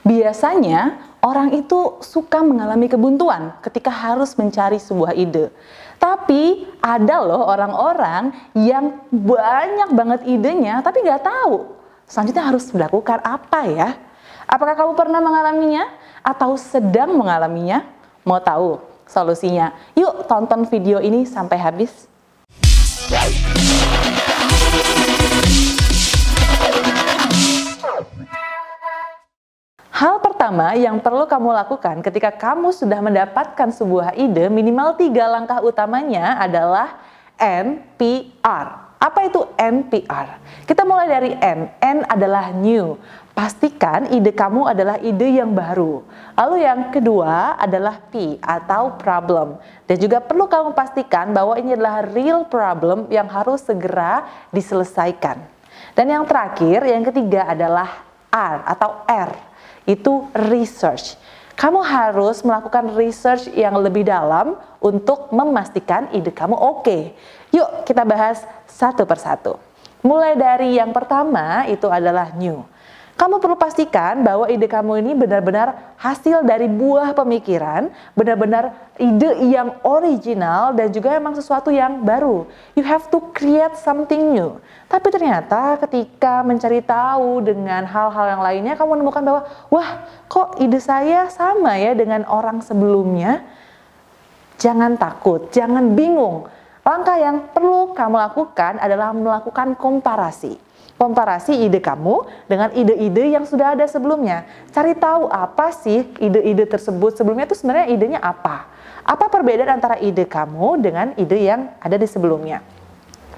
Biasanya orang itu suka mengalami kebuntuan ketika harus mencari sebuah ide. Tapi ada loh orang-orang yang banyak banget idenya tapi nggak tahu selanjutnya harus melakukan apa ya? Apakah kamu pernah mengalaminya atau sedang mengalaminya? Mau tahu solusinya? Yuk tonton video ini sampai habis. Hal pertama yang perlu kamu lakukan ketika kamu sudah mendapatkan sebuah ide, minimal tiga langkah utamanya adalah NPR. Apa itu NPR? Kita mulai dari N. N adalah new. Pastikan ide kamu adalah ide yang baru. Lalu yang kedua adalah P atau problem. Dan juga perlu kamu pastikan bahwa ini adalah real problem yang harus segera diselesaikan. Dan yang terakhir, yang ketiga adalah R atau R itu research. Kamu harus melakukan research yang lebih dalam untuk memastikan ide kamu oke. Okay. Yuk kita bahas satu persatu. Mulai dari yang pertama itu adalah new. Kamu perlu pastikan bahwa ide kamu ini benar-benar hasil dari buah pemikiran, benar-benar ide yang original dan juga memang sesuatu yang baru. You have to create something new. Tapi ternyata ketika mencari tahu dengan hal-hal yang lainnya, kamu menemukan bahwa, wah kok ide saya sama ya dengan orang sebelumnya. Jangan takut, jangan bingung. Langkah yang perlu kamu lakukan adalah melakukan komparasi komparasi ide kamu dengan ide-ide yang sudah ada sebelumnya. Cari tahu apa sih ide-ide tersebut sebelumnya itu sebenarnya idenya apa. Apa perbedaan antara ide kamu dengan ide yang ada di sebelumnya.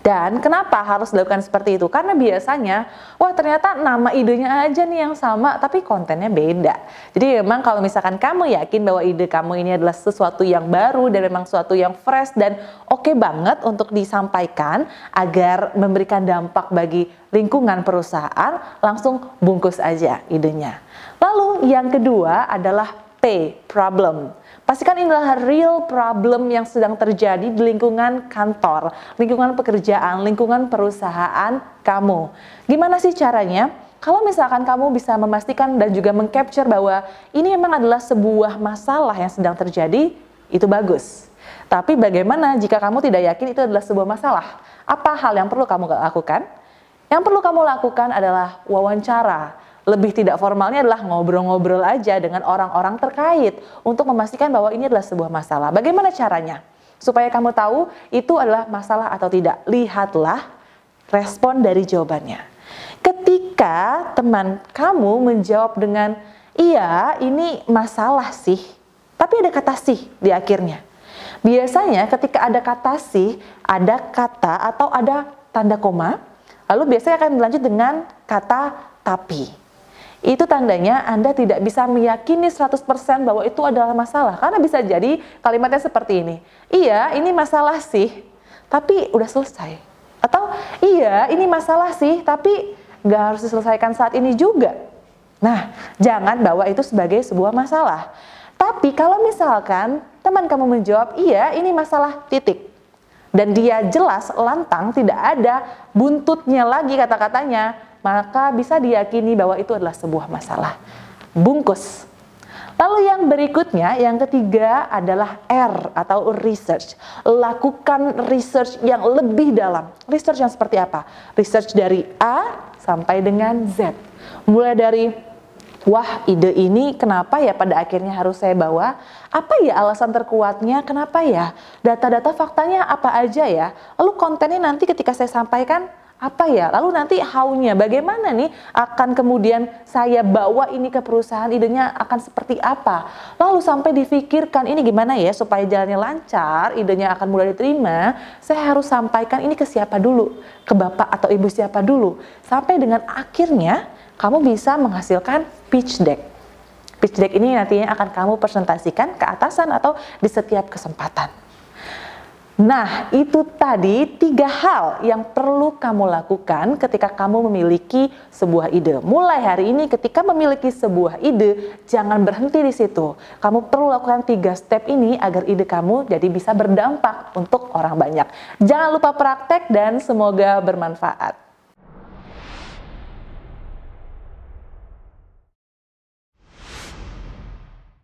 Dan kenapa harus dilakukan seperti itu? Karena biasanya, wah ternyata nama idenya aja nih yang sama, tapi kontennya beda. Jadi memang kalau misalkan kamu yakin bahwa ide kamu ini adalah sesuatu yang baru dan memang sesuatu yang fresh dan oke okay banget untuk disampaikan agar memberikan dampak bagi lingkungan perusahaan, langsung bungkus aja idenya. Lalu yang kedua adalah P, problem. Pastikan inilah real problem yang sedang terjadi di lingkungan kantor, lingkungan pekerjaan, lingkungan perusahaan kamu. Gimana sih caranya? Kalau misalkan kamu bisa memastikan dan juga mengcapture bahwa ini memang adalah sebuah masalah yang sedang terjadi, itu bagus. Tapi bagaimana jika kamu tidak yakin itu adalah sebuah masalah? Apa hal yang perlu kamu lakukan? Yang perlu kamu lakukan adalah wawancara lebih tidak formalnya adalah ngobrol-ngobrol aja dengan orang-orang terkait untuk memastikan bahwa ini adalah sebuah masalah. Bagaimana caranya? Supaya kamu tahu itu adalah masalah atau tidak. Lihatlah respon dari jawabannya. Ketika teman kamu menjawab dengan, iya ini masalah sih, tapi ada kata sih di akhirnya. Biasanya ketika ada kata sih, ada kata atau ada tanda koma, lalu biasanya akan dilanjut dengan kata tapi itu tandanya Anda tidak bisa meyakini 100% bahwa itu adalah masalah. Karena bisa jadi kalimatnya seperti ini. Iya, ini masalah sih, tapi udah selesai. Atau iya, ini masalah sih, tapi nggak harus diselesaikan saat ini juga. Nah, jangan bawa itu sebagai sebuah masalah. Tapi kalau misalkan teman kamu menjawab, iya ini masalah titik. Dan dia jelas, lantang, tidak ada buntutnya lagi kata-katanya maka bisa diyakini bahwa itu adalah sebuah masalah. Bungkus. Lalu yang berikutnya, yang ketiga adalah R atau research. Lakukan research yang lebih dalam. Research yang seperti apa? Research dari A sampai dengan Z. Mulai dari wah ide ini kenapa ya pada akhirnya harus saya bawa? Apa ya alasan terkuatnya? Kenapa ya? Data-data faktanya apa aja ya? Lalu kontennya nanti ketika saya sampaikan apa ya? Lalu nanti how-nya bagaimana nih akan kemudian saya bawa ini ke perusahaan idenya akan seperti apa? Lalu sampai difikirkan ini gimana ya supaya jalannya lancar, idenya akan mudah diterima, saya harus sampaikan ini ke siapa dulu? Ke bapak atau ibu siapa dulu? Sampai dengan akhirnya kamu bisa menghasilkan pitch deck. Pitch deck ini nantinya akan kamu presentasikan ke atasan atau di setiap kesempatan. Nah, itu tadi tiga hal yang perlu kamu lakukan ketika kamu memiliki sebuah ide. Mulai hari ini, ketika memiliki sebuah ide, jangan berhenti di situ. Kamu perlu lakukan tiga step ini agar ide kamu jadi bisa berdampak untuk orang banyak. Jangan lupa praktek, dan semoga bermanfaat.